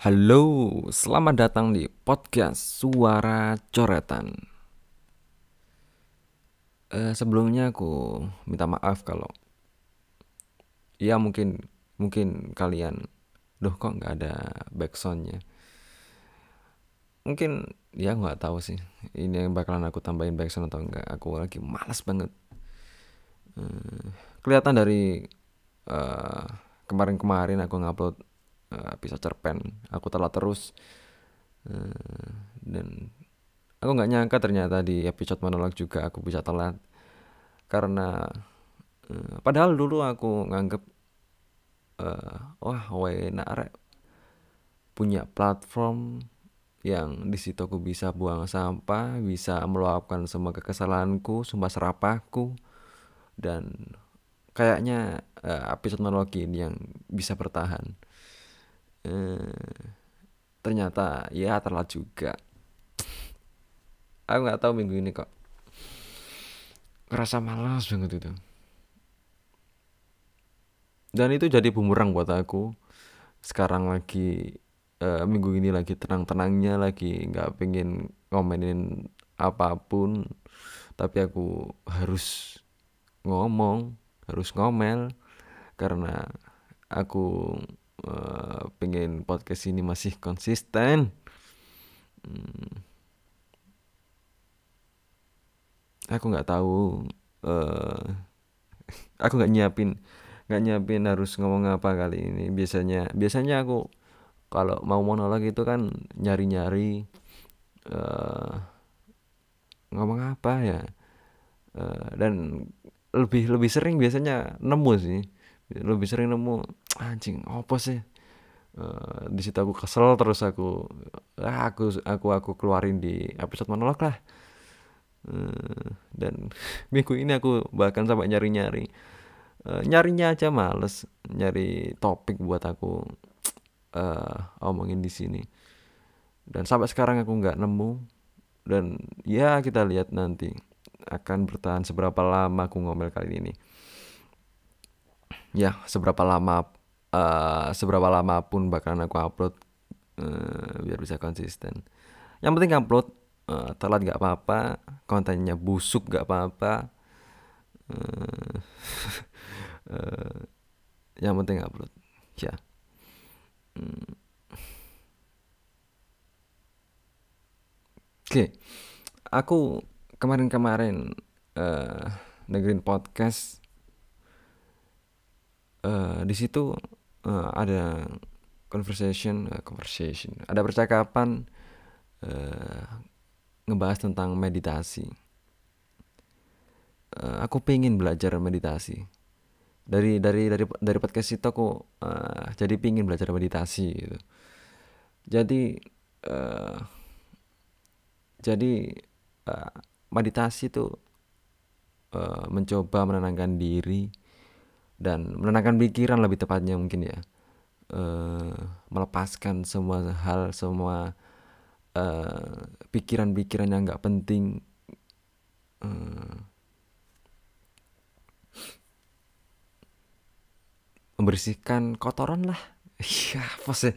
Halo, selamat datang di podcast Suara Coretan. Eh, sebelumnya aku minta maaf kalau ya mungkin mungkin kalian, duh kok nggak ada backsoundnya. Mungkin ya nggak tahu sih. Ini yang bakalan aku tambahin backsound atau enggak. Aku lagi malas banget. Eh, kelihatan dari eh, kemarin-kemarin aku ngupload bisa cerpen. Aku telat terus. Uh, dan aku nggak nyangka ternyata di episode monolog juga aku bisa telat. Karena uh, padahal dulu aku nganggep wah rek punya platform yang di situ aku bisa buang sampah, bisa meluapkan semua kekesalanku, semua serapahku, dan kayaknya uh, episode monolog ini yang bisa bertahan eh, ternyata ya telat juga. Aku nggak tahu minggu ini kok. Ngerasa malas banget itu. Dan itu jadi bumerang buat aku. Sekarang lagi uh, minggu ini lagi tenang-tenangnya lagi nggak pengen ngomenin apa pun. Tapi aku harus ngomong harus ngomel karena aku uh, pengen podcast ini masih konsisten. Hmm. aku nggak tahu uh, aku nggak nyiapin nggak nyiapin harus ngomong apa kali ini. Biasanya biasanya aku kalau mau monolog itu kan nyari-nyari uh, ngomong apa ya. Uh, dan lebih lebih sering biasanya nemu sih. Lebih sering nemu anjing apa sih? Uh, di situ aku kesel terus aku ah, aku aku aku keluarin di episode monolog lah. Uh, dan minggu ini aku bahkan sampai nyari nyari uh, nyarinya aja males nyari topik buat aku uh, omongin di sini. Dan sampai sekarang aku nggak nemu dan ya kita lihat nanti akan bertahan seberapa lama aku ngomel kali ini. Ya seberapa lama uh, seberapa lama pun bakalan aku upload uh, biar bisa konsisten yang penting upload uh, telat gak apa-apa kontennya busuk gak apa-apa uh, uh, yang penting upload ya hmm. oke okay. aku kemarin-kemarin uh, negeri podcast uh, di situ uh, ada conversation uh, conversation. Ada percakapan uh, ngebahas tentang meditasi. Uh, aku pengen belajar meditasi. Dari dari dari dari podcast itu aku uh, jadi pingin belajar meditasi gitu. Jadi uh, jadi uh, meditasi itu uh, mencoba menenangkan diri dan menenangkan pikiran lebih tepatnya mungkin ya. Uh, melepaskan semua hal semua pikiran-pikiran uh, yang nggak penting. Uh, membersihkan kotoran lah. Ya apa sih?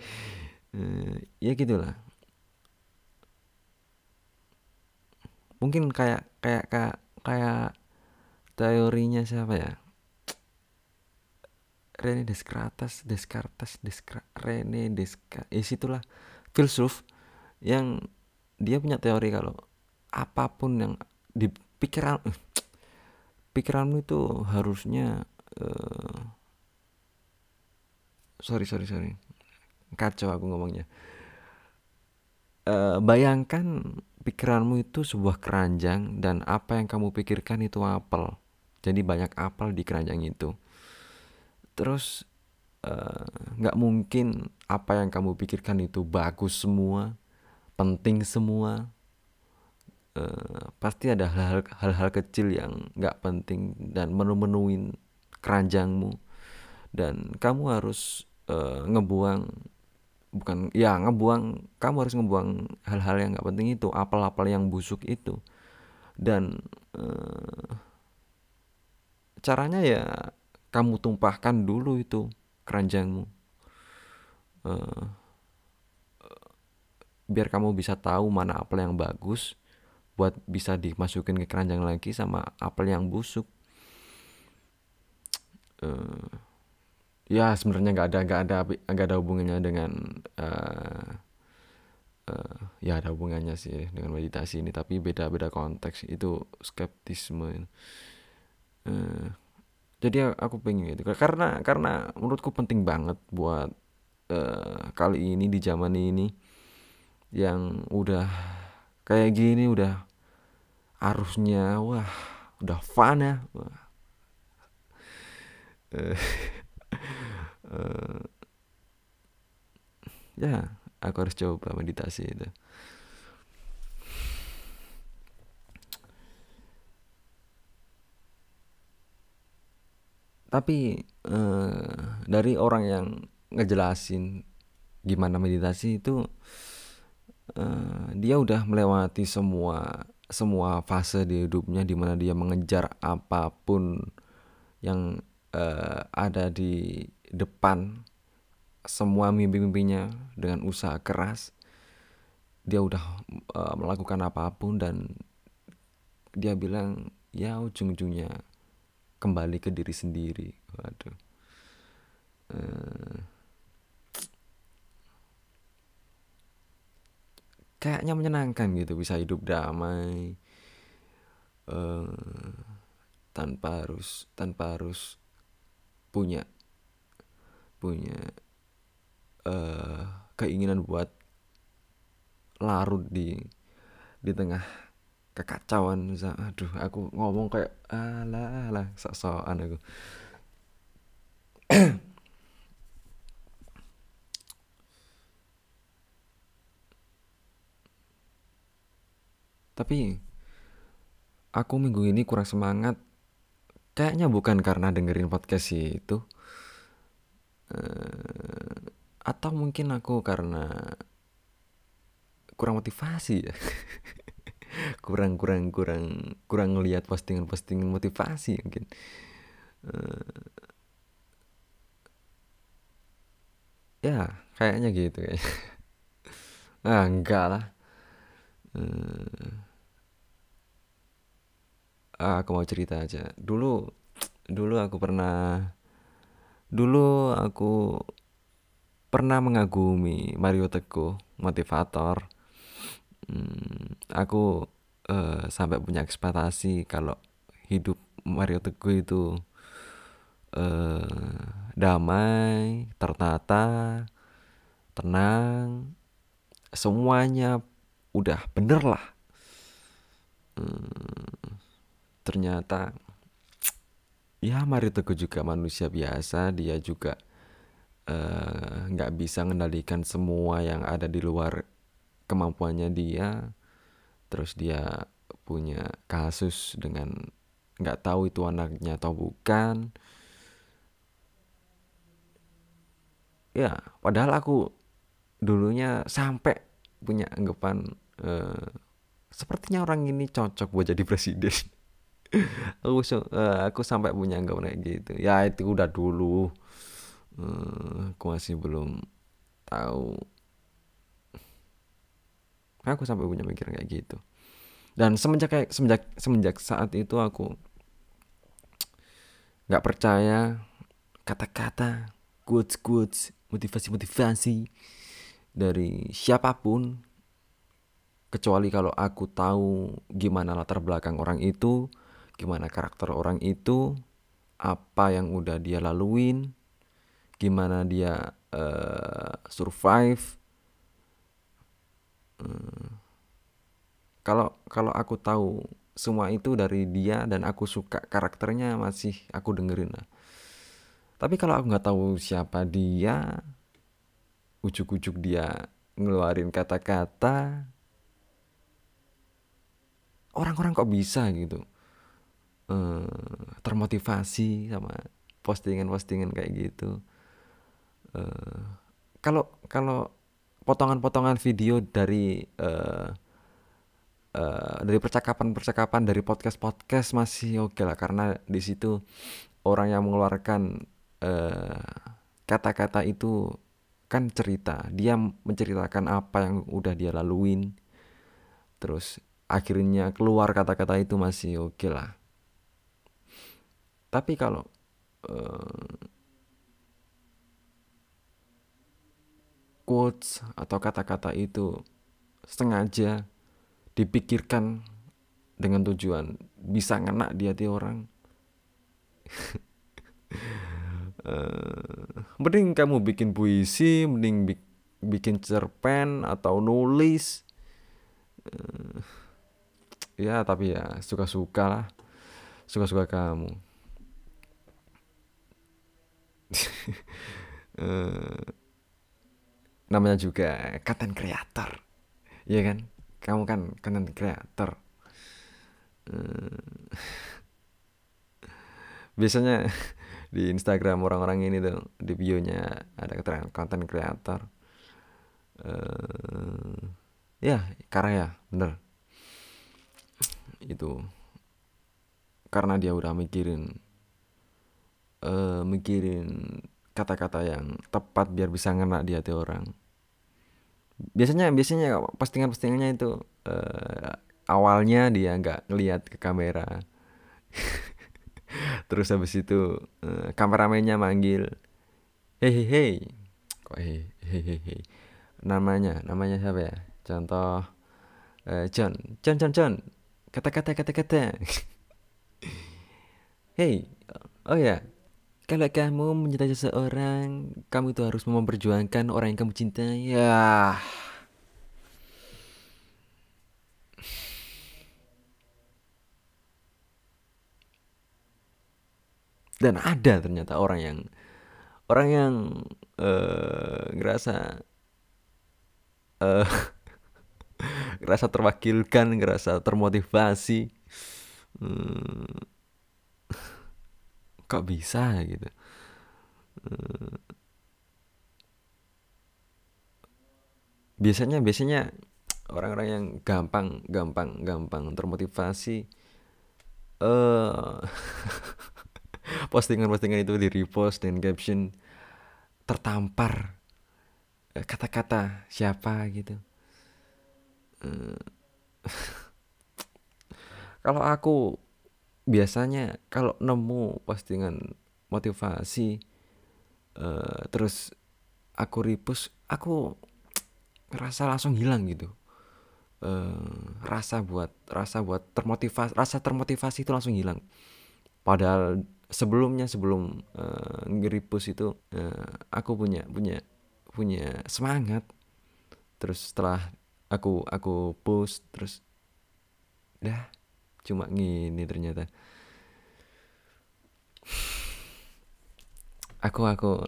Uh, ya gitulah. Mungkin kayak kayak kayak kayak teorinya siapa ya Rene Descartes Descartes Descartes Rene Descartes ya itulah filsuf yang dia punya teori kalau apa pun yang di pikiran uh, pikiranmu itu harusnya uh, sorry sorry sorry. Kacau aku ngomongnya. Uh, bayangkan pikiranmu itu sebuah keranjang dan apa yang kamu pikirkan itu apel. Jadi banyak apel di keranjang itu terus eh, nggak uh, mungkin apa yang kamu pikirkan itu bagus semua penting semua. Uh, pasti ada hal-hal kecil yang nggak penting dan menu-menuin keranjangmu. Dan kamu harus uh, ngebuang bukan ya ngebuang kamu harus ngebuang hal-hal yang nggak penting itu apel-apel yang busuk itu. Dan uh, caranya ya kamu tumpahkan dulu itu keranjangmu. Uh, biar kamu bisa tahu mana apel yang bagus buat bisa dimasukin ke keranjang lagi sama apel yang busuk. Uh, ya sebenarnya nggak ada nggak ada nggak ada hubungannya dengan uh, uh, ya ada hubungannya sih dengan meditasi ini tapi beda-beda konteks. Itu skeptisme. Uh, jadi aku pengen itu karena karena menurutku penting banget buat uh, kali ini di zaman ini yang udah kayak gini udah arusnya wah udah fun ya wah. Uh, uh, ya aku harus coba meditasi itu tapi uh, dari orang yang ngejelasin gimana meditasi itu uh, dia udah melewati semua semua fase di hidupnya di mana dia mengejar apa pun yang uh, ada di depan. Semua mimpi-mimpinya dengan usaha keras. Dia udah uh, melakukan apa pun dan dia bilang ya ujung-ujungnya kembali ke diri sendiri. Waduh. Uh, kayaknya menyenangkan gitu bisa hidup damai uh, tanpa harus tanpa harus punya punya uh, keinginan buat larut di di tengah kekacauan aduh aku ngomong kayak alah alah sok-sokan aku. Tapi aku minggu ini kurang semangat. Kayaknya bukan karena dengerin podcast itu. Uh, atau mungkin aku karena kurang motivasi ya kurang kurang kurang kurang ngelihat postingan-postingan motivasi mungkin. Uh, ya kayaknya gitu ya ah enggak lah. Uh, aku mau cerita aja. Dulu dulu aku pernah dulu aku pernah mengagumi Mario Teguh motivator hmm, aku uh, sampai punya ekspektasi kalau hidup Mario Teguh itu uh, damai, tertata, tenang, semuanya udah bener lah. Hmm, ternyata ya Mario Teguh juga manusia biasa, dia juga nggak uh, bisa mengendalikan semua yang ada di luar kemampuannya dia terus dia punya kasus dengan nggak tahu itu anaknya atau bukan. Ya padahal aku dulunya sampai punya anggapan uh, sepertinya orang ini cocok buat jadi presiden. Aku uh, aku sampai punya anggapan kayak gitu. Ya itu udah dulu. Uh, aku masih belum tahu aku sampai punya pikiran kayak gitu. Dan semenjak kayak semenjak semenjak saat itu aku nggak percaya kata-kata quotes quotes motivasi motivasi dari siapa pun. Kecuali kalau aku tahu gimana latar belakang orang itu gimana karakter orang itu apa yang udah dia laluin gimana dia uh, survive Hmm. kalau kalau aku tahu semua itu dari dia dan aku suka karakternya masih aku dengerin lah. Tapi kalau aku nggak tahu siapa dia ujuk-ujuk dia ngeluarin kata-kata orang-orang kok bisa gitu? Uh, termotivasi sama postingan-postingan kayak gitu. Uh, kalau kalau potongan-potongan video dari uh, uh, dari percakapan-percakapan dari podcast-podcast masih oke okay lah. Karena di situ orang yang mengeluarkan eh, kata-kata itu kan cerita. Dia menceritakan apa yang udah dia laluin. Terus akhirnya keluar kata-kata itu masih oke okay lah. Tapi kalau uh, quotes atau kata-kata itu sengaja dipikirkan dengan tujuan bisa ngena di hati orang. Uh, mending kamu bikin puisi mending bi bikin cerpen atau nulis. Uh, ya tapi ya suka-suka lah. Suka-suka kamu. Uh, namanya juga content creator. Ya kan? Kamu kan content creator. Uh, biasanya di Instagram orang-orang ini tuh di bionya ada keterangan content creator. Uh, ya karya bener. Itu. Karena dia udah mikirin uh, mikirin kata-kata yang tepat biar bisa ngena di hati orang biasanya biasanya postingan-postingannya itu uh, awalnya dia nggak ngelihat ke kamera. Terus habis itu uh, kameramennya manggil hei kok hei namanya namanya siapa ya? Contoh uh, John. John John John. Kata-kata kata-kata hei oh ya kalau kamu mencintai seseorang kamu itu harus memperjuangkan orang yang kamu cintai. Ya. Dan ada ternyata orang yang orang yang uh, ngerasa uh, ngerasa terwakilkan ngerasa termotivasi. Uh, kok bisa gitu? Uh, biasanya biasanya orang-orang yang gampang gampang gampang termotivasi uh, postingan-postingan itu di repost dengan caption tertampar eh, kata-kata siapa gitu. Uh, kalau aku biasanya kalau nemu postingan motivasi uh, terus aku repost aku rasa langsung hilang gitu. Uh, rasa buat rasa buat termotivasi rasa termotivasi itu langsung hilang. Padahal sebelumnya sebelum uh, nge-repost itu uh, aku punya punya punya semangat. Terus setelah aku aku post terus dah cuma gini ternyata. Aku aku.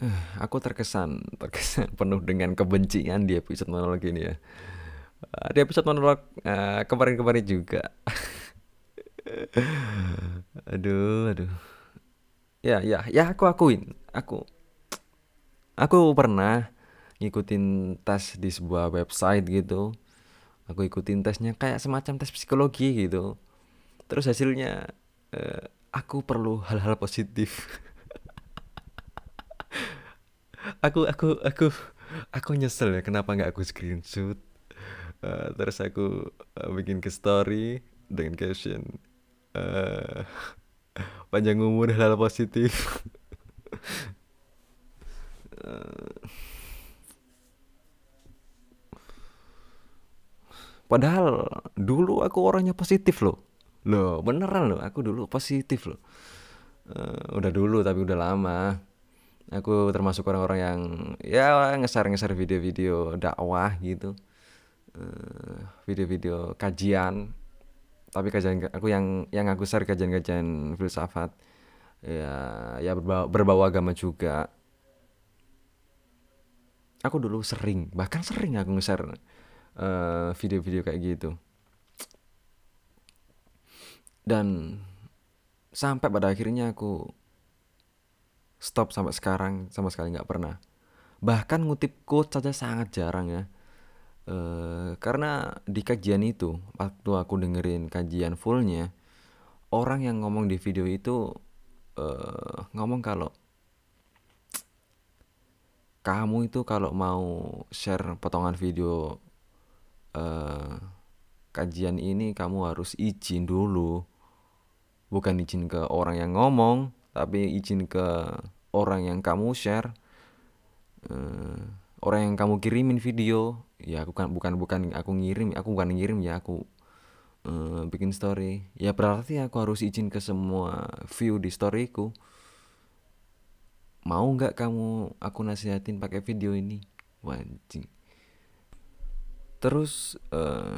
Aku terkesan terkesan penuh dengan kebencian di episode monolog ini ya. Di episode monolog uh, kemarin-kemarin juga. Aduh aduh. Ya ya ya aku akuin. Aku aku pernah ngikutin tes di sebuah website gitu aku ikutin tesnya kayak semacam tes psikologi gitu. Terus hasilnya eh, aku perlu hal-hal positif. Aku aku aku aku nyesel ya kenapa nggak aku screenshot. Uh, terus aku uh, bikin ke story dengan caption uh, panjang umur hal, -hal positif. Uh, padahal dulu aku orangnya positif loh. Loh beneran loh aku dulu positif loh. Uh, udah dulu tapi udah lama. Aku termasuk orang-orang yang ya ngeser-ngeser video-video dakwah gitu. Video-video uh, kajian. Tapi kajian aku yang yang aku share kajian-kajian filsafat ya ya berbau, berbau agama juga. Aku dulu sering bahkan sering aku nge-share uh, video-video kayak gitu. Dan sampai pada akhirnya aku stop sampai sekarang sama sekali nggak pernah. Bahkan ngutip quote saja sangat jarang ya. Uh, karena di kajian itu waktu aku dengerin kajian fullnya orang yang ngomong di video itu uh, ngomong kalau kamu itu kalau mau share potongan video uh, kajian ini kamu harus izin dulu. Bukan izin ke orang yang ngomong tapi izin ke orang yang kamu share. Uh, orang yang kamu kirimin video. Ya aku kan bukan bukan aku ngirim aku bukan ngirim ya aku uh, bikin story. Ya berarti aku harus izin ke semua view di storyku. Mau nggak kamu aku nasihatin pakai video ini? Wajib terus uh,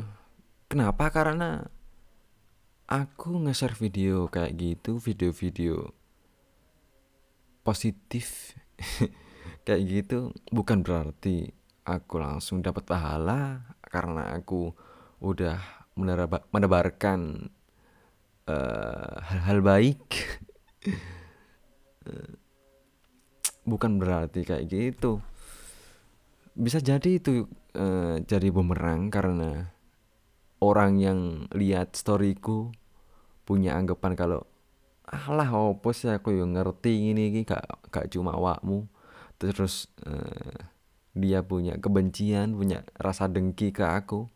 kenapa? Karena aku nge-share video kayak gitu video-video positif. Kayak gitu bukan berarti aku langsung dapat pahala karena aku udah menebarkan uh, hal-hal baik. Bukan berarti kayak gitu bisa jadi itu uh, jadi bumerang karena orang yang lihat storyku punya anggapan kalau alah opo sih aku yang ngerti ini gak gak cuma awakmu. Terus uh, dia punya kebencian punya rasa dengki ke aku.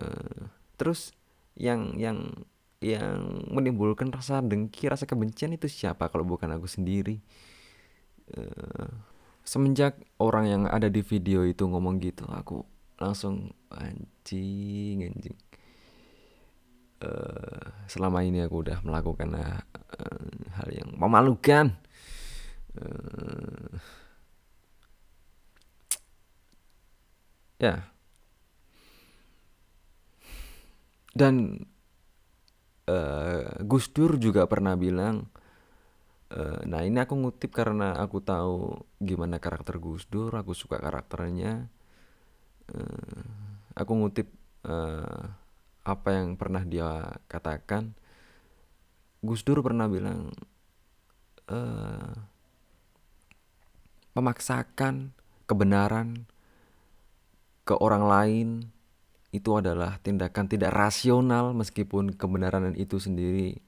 Uh, terus yang yang yang menimbulkan rasa dengki rasa kebencian itu siapa kalau bukan aku sendiri? Uh, semenjak orang yang ada di video itu ngomong gitu aku langsung anjing anjing. Uh, selama ini aku udah melakukan uh, hal yang memalukan. Uh, ya. Dan uh, Gus Dur juga pernah bilang Uh, nah ini aku ngutip karena aku tahu gimana karakter Gus Dur, aku suka karakternya. Uh, aku ngutip uh, apa yang pernah dia katakan. Gus Dur pernah bilang uh, memaksakan kebenaran ke orang lain itu adalah tindakan tidak rasional meskipun kebenaran itu sendiri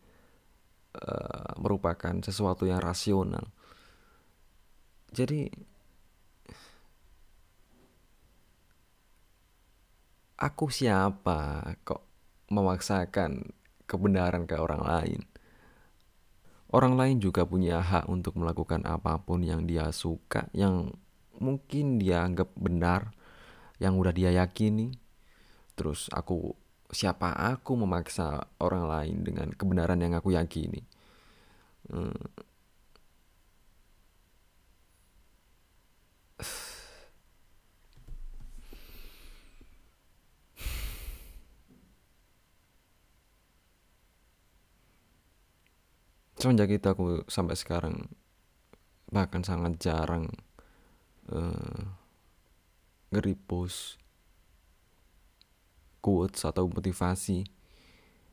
uh, merupakan sesuatu yang rasional. Jadi aku siapa kok memaksakan kebenaran ke orang lain? Orang lain juga punya hak untuk melakukan apa pun yang dia suka, yang mungkin dia anggap benar, yang udah dia yakini. Terus aku siapa aku memaksa orang lain dengan kebenaran yang aku yakini hmm. semenjak itu aku sampai sekarang bahkan sangat jarang uh, nge-repost quotes atau motivasi.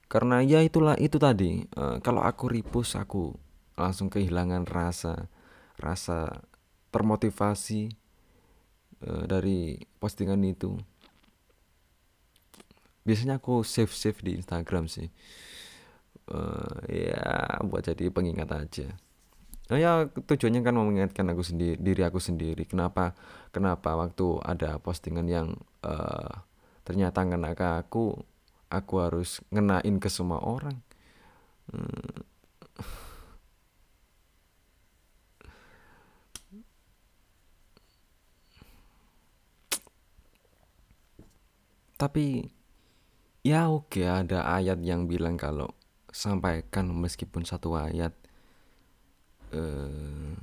Karena ya itulah itu tadi uh, kalau aku ripus aku langsung kehilangan rasa rasa termotivasi uh, dari postingan itu. Biasanya aku save save di Instagram sih. Uh, ya buat jadi pengingat aja. Nah ya tujuannya kan mengingatkan aku sendiri diri aku sendiri. Kenapa kenapa waktu ada postingan yang uh, ternyata ngena ke aku aku harus ngenain ke semua orang hmm. tapi ya oke ada ayat yang bilang kalau sampaikan meskipun satu ayat uh,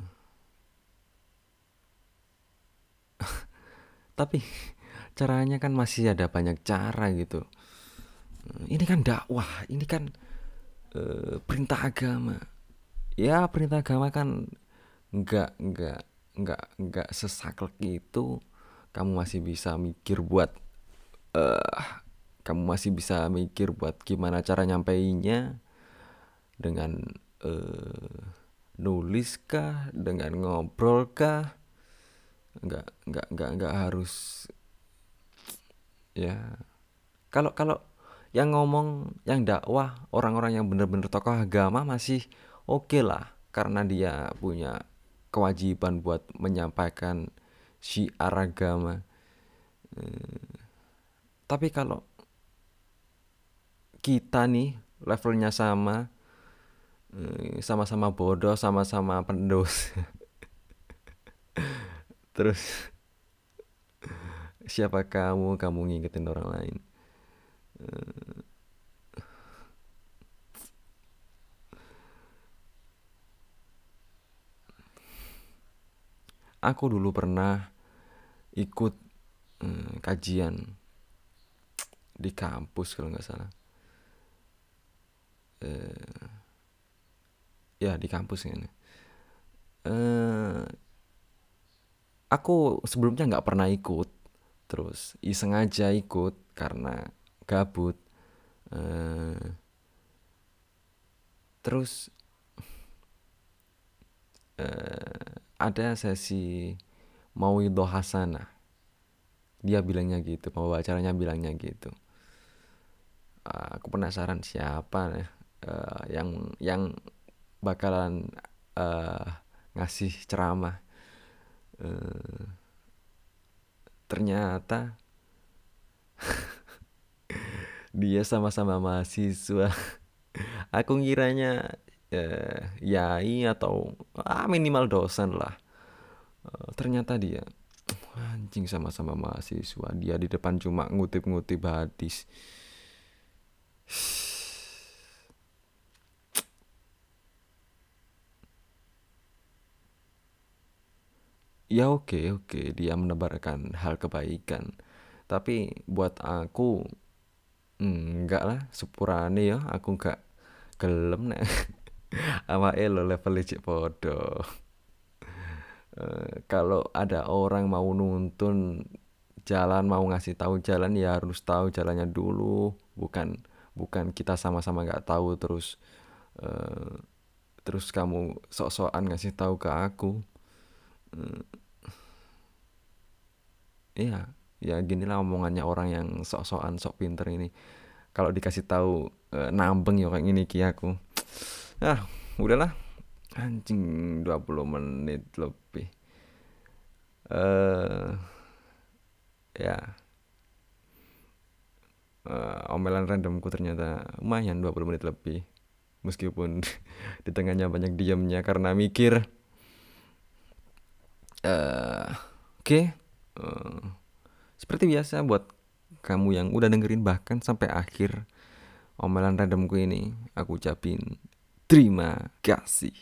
tapi caranya kan masih ada banyak cara gitu. Ini kan dakwah ini kan e, perintah agama. Ya perintah agama kan nggak nggak nggak nggak sesaklek itu. Kamu masih bisa mikir buat uh, kamu masih bisa mikir buat gimana cara nyampeinnya dengan uh, nulis kah dengan ngobrol kah? Nggak nggak nggak nggak harus ya. Kalau kalau yang ngomong yang dakwah orang-orang yang bener-bener tokoh agama masih oke okay lah karena dia punya kewajiban buat menyampaikan syiar agama. Tapi kalau kita nih levelnya sama sama-sama bodoh sama-sama pendos terus siapa kamu kamu ngingetin orang lain. Aku dulu pernah ikut hmm, kajian di kampus kalau nggak salah. Eh, ya di kampus ini eh, aku sebelumnya nggak pernah ikut terus iseng aja ikut karena gabut. Eh, terus eh, ada sesi mau itu hasanah. Dia bilangnya gitu pembawa acaranya bilangnya gitu. Aku penasaran siapa uh, yang yang bakalan uh, ngasih ceramah. Uh, ternyata dia sama-sama mahasiswa. Aku ngiranya uh, yai atau ah, minimal dosen lah. Uh, ternyata dia anjing sama-sama mahasiswa. Dia di depan cuma ngutip-ngutip hadis ya oke oke. Dia menebarkan hal kebaikan. Tapi buat aku enggak lah. Sepurane ya aku enggak gelem nek. Ama elo level cek podo kalau ada orang mau nuntun jalan mau ngasih tahu jalan ya harus tahu jalannya dulu. Bukan bukan kita sama-sama nggak tahu terus uh, terus kamu sok-sokan ngasih tahu ke aku. Uh, Iya, ya ginilah omongannya orang yang sok-sokan sok pinter ini. Kalau dikasih tahu e, nambeng ya kayak gini ki aku. Ah, udahlah. Anjing 20 menit lebih. Eh ya. Uh, omelan randomku ternyata lumayan 20 menit lebih. Meskipun di tengahnya banyak diamnya karena mikir. Uh, Oke. Okay uh, seperti biasa buat kamu yang udah dengerin bahkan sampai akhir omelan randomku ini aku ucapin terima kasih